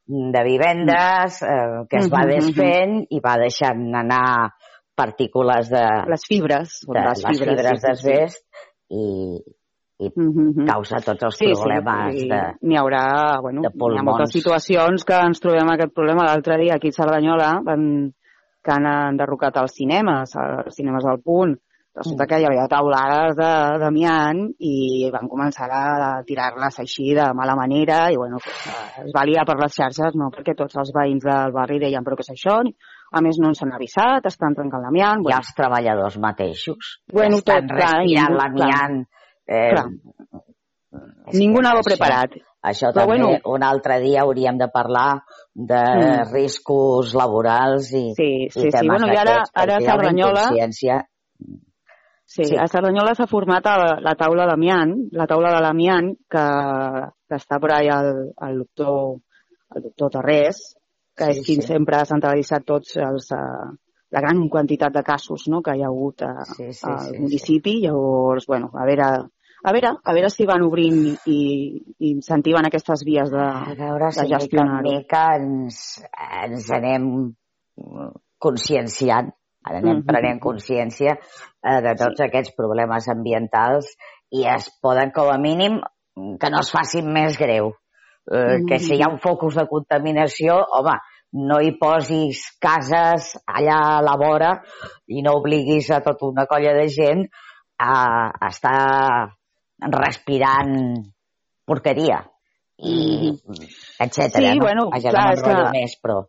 S1: de vivendes eh, que es va
S5: Mhm, mhm.
S1: desfent i va deixant anar partícules de,
S5: les fibres,
S1: de
S5: les fibres,
S1: fibres
S5: sí.
S1: d'asbest i, i
S5: Mhm, mhm.
S1: causa tots els
S5: Sí,
S1: problemes
S5: sí,
S1: de...
S5: n'hi haurà, bueno,
S1: de
S5: hi ha moltes situacions que ens trobem aquest problema. L'altre dia aquí a Cerdanyola van, que han enderrocat els cinemes, els cinemes al punt. Resulta que hi havia taulades de- d'amiant i van començar a tirar-les així de mala manera i bueno, es va liar per les xarxes, no? perquè tots els veïns del barri deien però què és això? A més no ens han avisat, estan trencant l'amiant.
S1: I
S5: Bueno,
S1: els treballadors mateixos
S5: Bueno,
S1: estan
S5: tot, clar,
S1: respirant l'amiant. Eh,
S5: Clar. ningú n'ha preparat.
S1: Això
S5: Però
S1: també,
S5: bueno.
S1: un altre dia hauríem de parlar de
S5: Mm.
S1: riscos laborals i,
S5: Sí, sí,
S1: i
S5: sí.
S1: temes
S5: Bueno, i ara, ara a Cerdanyola
S1: inconsciència.
S5: Sí,
S1: Sí.
S5: sí, a Cerdanyola s'ha format a la taula d'amiant, la taula de l'amiant, que, que està per allà el, el doctor, el doctor Tarrés, que
S1: Sí,
S5: és qui
S1: sí.
S5: sempre ha centralitzat tots els, uh, la gran quantitat de casos no, que hi ha hagut a,
S1: Sí, sí,
S5: al
S1: sí, sí.
S5: municipi. Llavors, bueno, a veure, a veure, a veure si van obrint i, i incentiven aquestes vies de,
S1: A veure si
S5: de
S1: mica en
S5: gestionar-ho.
S1: mica ens, ens anem conscienciant, ara anem prenent consciència eh, de tots aquests problemes ambientals i es poden, com a mínim, que no es facin més greu. Eh, que si hi ha un focus de contaminació, home, no hi posis cases allà a la vora i no obliguis a tota una colla de gent a, a estar respirant porqueria i etcètera,
S5: Sí,
S1: no?
S5: bueno,
S1: Vaja,
S5: clar,
S1: no
S5: és que-
S1: més, però...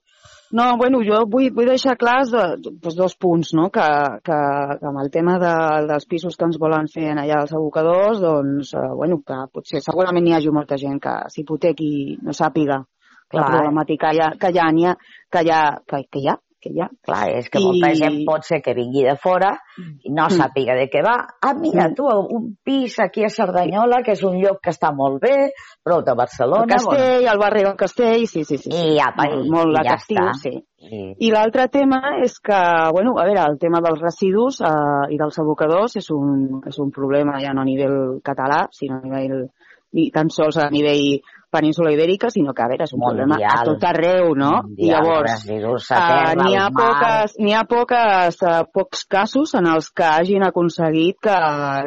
S5: No, bueno, jo vull, vull deixar clars de, doncs dos punts, no? Que, que, que amb el tema de, dels pisos que ens volen fer en allà els abocadors, doncs, eh, bueno, que potser segurament hi hagi molta gent que s'hipotequi no sàpiga
S1: Clar.
S5: la problemàtica ja, que ja n'hi ha, que ja, que, que hi ha, que hi ha.
S1: Clar, és que molta
S5: I-
S1: gent pot ser que vingui de fora i no
S5: Mm.
S1: sàpiga de què va. Ah, mira,
S5: Mm.
S1: tu, un pis aquí a Cerdanyola, que és un lloc que està molt bé, prop de
S5: El
S1: Barcelona...
S5: castell, el barri del castell, sí, sí, sí.
S1: I apa,
S5: molt,
S1: i-
S5: molt
S1: i ja està.
S5: sí.
S1: I,
S5: I l'altre tema és que, bueno, a veure, el tema dels residus eh, i dels abocadors és un, és un problema ja no a nivell català, sinó a nivell, ni tan sols a nivell península ibèrica, sinó que, a veure, és un
S1: Mundial.
S5: problema a tot arreu, no? I
S1: mundial,
S5: llavors,
S1: a
S5: eh,
S1: terra,
S5: n'hi ha, poques, ha poques, eh, pocs casos en els que hagin aconseguit que,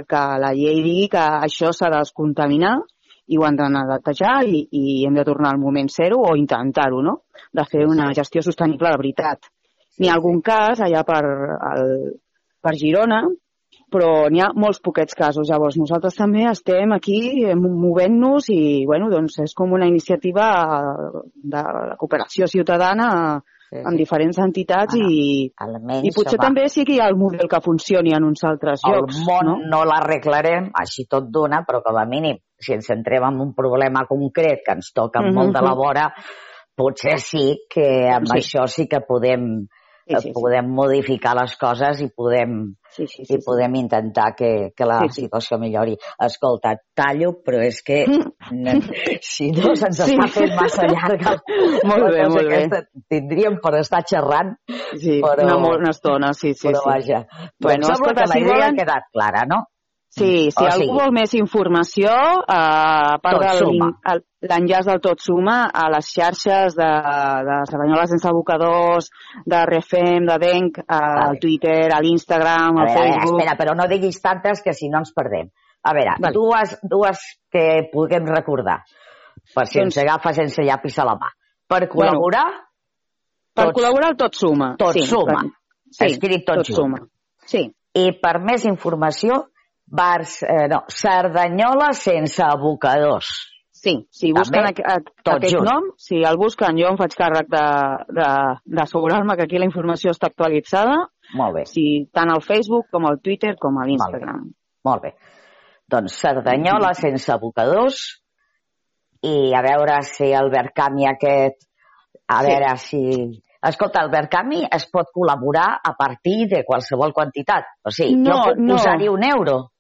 S5: que la llei digui que això s'ha de descontaminar i ho han d'anar a netejar i, i hem de tornar al moment zero o intentar-ho, no? De fer una gestió sostenible de veritat. N'hi ha algun cas allà per, el, per Girona, però n'hi ha molts poquets casos. Llavors, nosaltres també estem aquí eh, movent-nos i, bueno, doncs és com una iniciativa de la cooperació ciutadana
S1: Sí,
S5: amb diferents entitats
S1: Bueno,
S5: i,
S1: Almenys,
S5: i potser
S1: home,
S5: també sí que hi ha el model que funcioni en uns altres
S1: el
S5: llocs.
S1: món
S5: no?
S1: no, l'arreglarem així tot d'una, però com a mínim, si ens centrem en un problema concret que ens toca
S5: Mhm,
S1: molt de la
S5: mhm.
S1: vora, potser sí que amb
S5: Sí.
S1: això sí que podem,
S5: Sí, sí, sí.
S1: podem modificar les coses i podem,
S5: Sí, sí, sí,
S1: i podem intentar que, que la
S5: Sí, sí.
S1: situació millori. Escolta, tallo, però és que si no se'ns
S5: Sí.
S1: està fent massa llarga
S5: Molt bé, molt bé.
S1: tindríem per estar xerrant,
S5: sí.
S1: però-
S5: Una, una estona, sí, sí.
S1: però
S5: sí.
S1: vaja. Però
S5: Bueno,
S1: em sembla
S5: escolta,
S1: que la
S5: si
S1: idea
S5: volen-
S1: ha quedat clara, no?
S5: Sí, si
S6: O
S5: algú
S6: sigui-
S5: vol més informació, eh, a part
S6: Tot
S5: el- l'enllaç del Tot Suma, a les xarxes de, de Cerdanyola sense abocadors, de Refem, de Denk, al
S6: Vale.
S5: Twitter, a l'Instagram, al Facebook...
S6: espera, però no diguis tantes que si no ens perdem. A veure,
S5: Vale.
S6: dues, dues que puguem recordar, per si
S5: Doncs-
S6: ens agafa sense llapis a la mà. Per col·laborar,
S5: per
S6: tots-
S5: col·laborar el Tot Suma.
S6: Tot
S5: sí,
S6: Suma.
S5: per- Sí,
S6: Escrit tot junt.
S5: Suma. Sí,
S6: i per més informació, bars, eh, no, Cerdanyola sense abocadors.
S5: sí. Si
S6: També,
S5: busquen aqu aqu
S6: tot
S5: aquest
S6: junt.
S5: nom, si el busquen, jo em faig càrrec d'assegurar-me que aquí la informació està actualitzada,
S6: Molt bé,
S5: sí, tant al Facebook com al Twitter com a l'Instagram.
S6: molt bé. Doncs Cerdanyola sense abocadors i a veure si el Verkami aquest, a
S5: Sí.
S6: veure si... Escolta, el Verkami es pot col·laborar a partir de qualsevol quantitat. O sigui,
S5: No,
S6: jo puc
S5: no.
S6: posar-hi un euro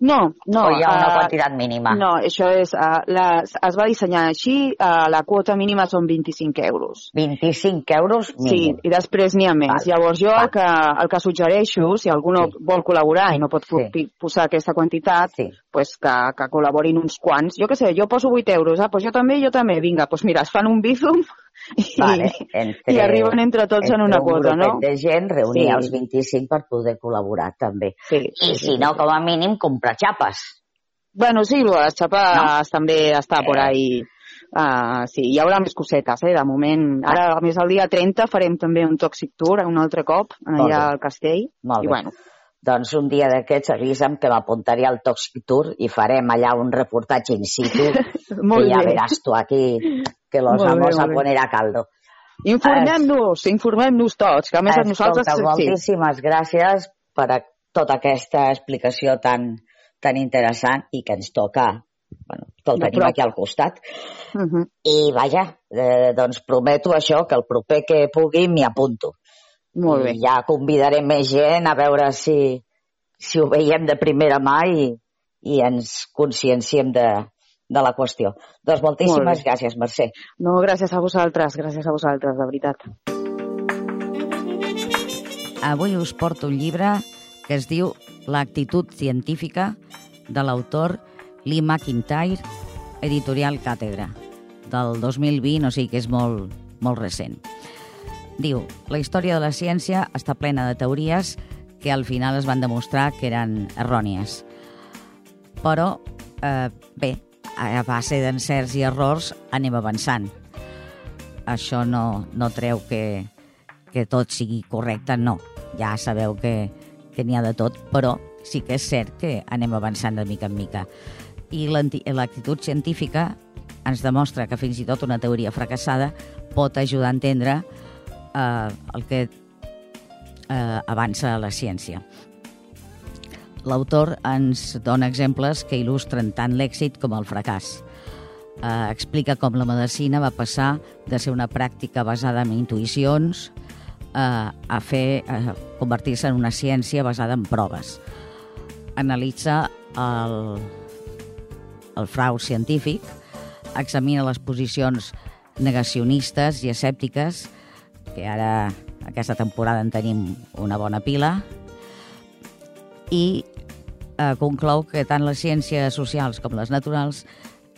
S5: No, no.
S6: o hi ha una
S5: eh,
S6: quantitat mínima.
S5: No, això és... Uh, la, es va dissenyar així, uh, la quota mínima són 25 euros.
S6: 25 euros
S5: Sí,
S6: mínim.
S5: i després n'hi ha més.
S6: Val.
S5: Llavors jo
S6: Val.
S5: el que, el que suggereixo, si algú no
S6: Sí.
S5: vol col·laborar i no pot
S6: Sí.
S5: sí. posar aquesta quantitat,
S6: Sí.
S5: pues que, que col·laborin uns quants. Jo què sé, jo poso 8 euros, ah, pues jo també, jo també, vinga, pues mira, es fan un bizum i,
S6: Vale, entre,
S5: i arriben entre tots en una
S6: entre
S5: quota,
S6: un
S5: no?
S6: de gent, reunir
S5: Sí.
S6: els 25 per poder col·laborar també.
S5: Sí,
S6: I si no, com a mínim, comprar xapes.
S5: Bueno, sí, les xapes també està por
S6: Eh.
S5: ahí. Uh, sí, hi haurà més cosetes, eh, de moment. Ara, a més, el dia 30 farem també un Toxic Tour, un altre cop, allà al castell.
S6: Molt
S5: I
S6: bé.
S5: bueno,
S6: Doncs un dia d'aquests avisa'm que m'apuntaré al Toxic Tour i farem allà un reportatge in situ
S5: molt
S6: que ja
S5: bé.
S6: veràs tu aquí que los
S5: Molt bé,
S6: vamos a
S5: bé.
S6: poner a caldo.
S5: Informem-nos, informem-nos tots, que a més a nosaltres...
S6: Escolta,
S5: sí.
S6: moltíssimes gràcies per a tota aquesta explicació tan, tan interessant i que ens toca, bueno, que el tenim aquí al costat.
S5: Uh -huh.
S6: I vaja, eh, doncs prometo això, que el proper que pugui m'hi apunto.
S5: Molt bé.
S6: I ja convidaré més gent a veure si, si ho veiem de primera mà i, i ens conscienciem de, de la qüestió. Doncs moltíssimes gràcies, Mercè.
S5: No, gràcies a vosaltres, gràcies a vosaltres, de veritat.
S1: Avui us porto un llibre que es diu L'actitud científica de l'autor Lee McIntyre, editorial Càtedra, del 2020, o sigui que és molt, molt recent. Diu, la història de la ciència està plena de teories que al final es van demostrar que eren errònies. Però, eh, bé, a base d'encerts i errors anem avançant. Això no, no treu que, que tot sigui correcte, no. Ja sabeu que, que n'hi ha de tot, però sí que és cert que anem avançant de mica en mica. I l'actitud científica ens demostra que fins i tot una teoria fracassada pot ajudar a entendre el que eh, avança la ciència. L'autor ens dona exemples que il·lustren tant l'èxit com el fracàs. Eh, explica com la medicina va passar de ser una pràctica basada en intuïcions eh, a fer a convertir-se en una ciència basada en proves. Analitza el, el frau científic, examina les posicions negacionistes i escèptiques, que ara aquesta temporada en tenim una bona pila, i eh, conclou que tant les ciències socials com les naturals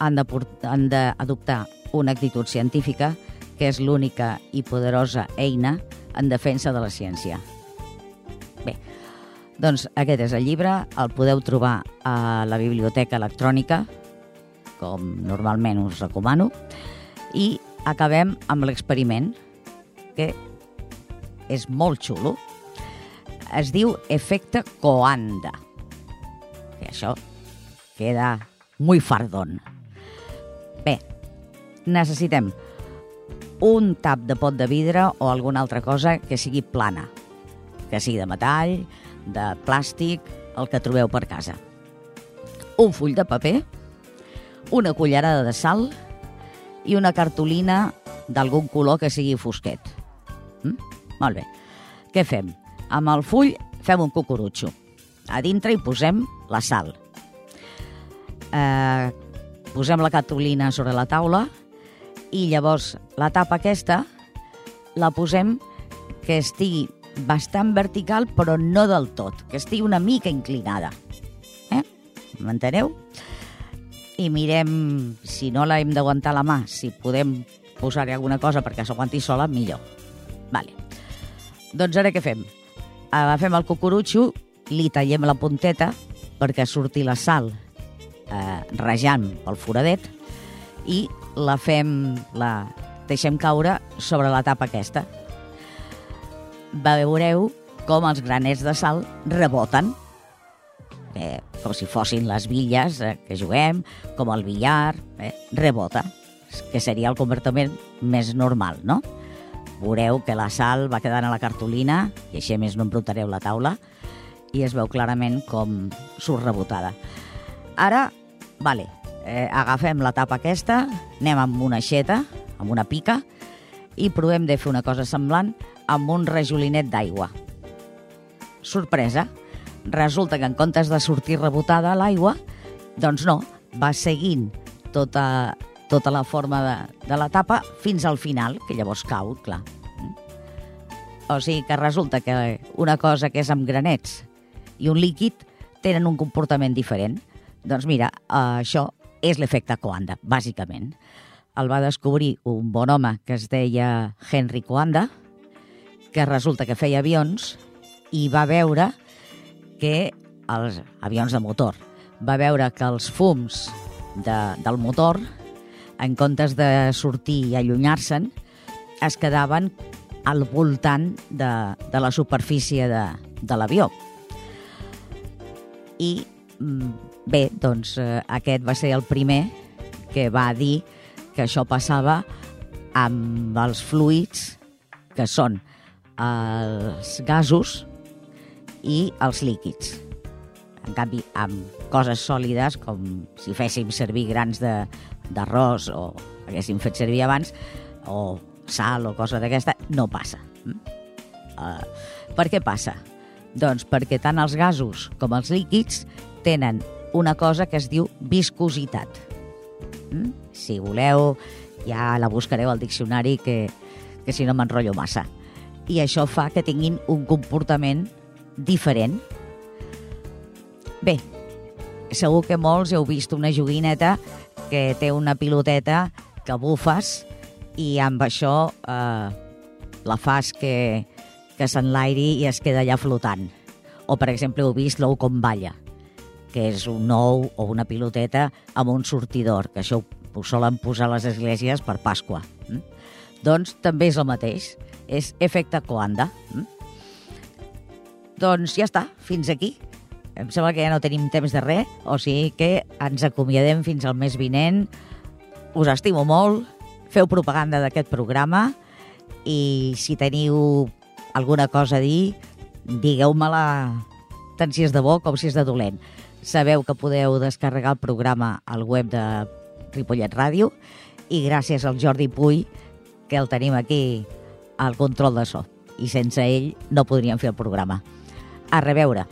S1: han d'adoptar una actitud científica que és l'única i poderosa eina en defensa de la ciència. Bé, doncs aquest és el llibre, el podeu trobar a la biblioteca electrònica, com normalment us recomano, i acabem amb l'experiment, que és molt xulo. Es diu efecte Coanda. Que això queda muy fardón. Bé, necessitem un tap de pot de vidre o alguna altra cosa que sigui plana, que sigui de metall, de plàstic, el que trobeu per casa. Un full de paper, una cullerada de sal i una cartolina d'algun color que sigui fosquet. Molt bé. Què fem? Amb el full fem un cucurutxo. A dintre hi posem la sal. Eh, posem la cartolina sobre la taula i llavors la tapa aquesta la posem que estigui bastant vertical però no del tot, que estigui una mica inclinada. Eh? m'enteneu? I mirem, si no la hem d'aguantar la mà, si podem posar-hi alguna cosa perquè s'aguanti sola, millor. Vale. Doncs ara què fem? Agafem el cucurutxo, li tallem la punteta perquè surti la sal eh, rajant pel foradet i la fem, la deixem caure sobre la tapa aquesta. Veureu com els granets de sal reboten, eh, com si fossin les billes eh, que juguem, com el billar, eh, rebota, que seria el comportament més normal, no? Veureu que la sal va quedant a la cartolina, i així més no embrutareu la taula, i es veu clarament com surt rebotada. Ara, vale, eh, agafem la tapa aquesta, anem amb una aixeta, amb una pica, i provem de fer una cosa semblant amb un rajolinet d'aigua. Sorpresa, resulta que en comptes de sortir rebotada l'aigua, doncs no, va seguint tota, tota la forma de, de la tapa fins al final, que llavors cau, clar. O sigui que resulta que una cosa que és amb granets i un líquid tenen un comportament diferent. Doncs mira, això és l'efecte Coanda, bàsicament. El va descobrir un bon home que es deia Henry Coanda, que resulta que feia avions i va veure que els avions de motor, va veure que els fums de, del motor, en comptes de sortir i allunyar-se'n, es quedaven al voltant de, de la superfície de, de l'avió. I mm, bé, doncs eh, aquest va ser el primer que va dir que això passava amb els fluids que són els gasos i els líquids. En canvi, amb coses sòlides, com si féssim servir grans d'arròs o haguéssim fet servir abans, o sal o cosa d'aquesta, no passa. Uh, per què passa? Doncs perquè tant els gasos com els líquids tenen una cosa que es diu viscositat. Mm? Si voleu, ja la buscareu al diccionari, que, que si no m'enrotllo massa. I això fa que tinguin un comportament diferent. Bé, segur que molts heu vist una joguineta que té una piloteta que bufes i amb això eh, la fas que, que s'enlairi i es queda allà flotant. O, per exemple, heu vist l'ou com balla, que és un ou o una piloteta amb un sortidor, que això ho, solen posar a les esglésies per Pasqua. Mm? Doncs també és el mateix, és efecte coanda. Mm? Doncs ja està, fins aquí. Em sembla que ja no tenim temps de res, o sigui que ens acomiadem fins al mes vinent. Us estimo molt, feu propaganda d'aquest programa i si teniu alguna cosa a dir, digueu-me-la tant si és de bo com si és de dolent. Sabeu que podeu descarregar el programa al web de Ripollet Ràdio i gràcies al Jordi Puy, que el tenim aquí al control de so. I sense ell no podríem fer el programa. A reveure.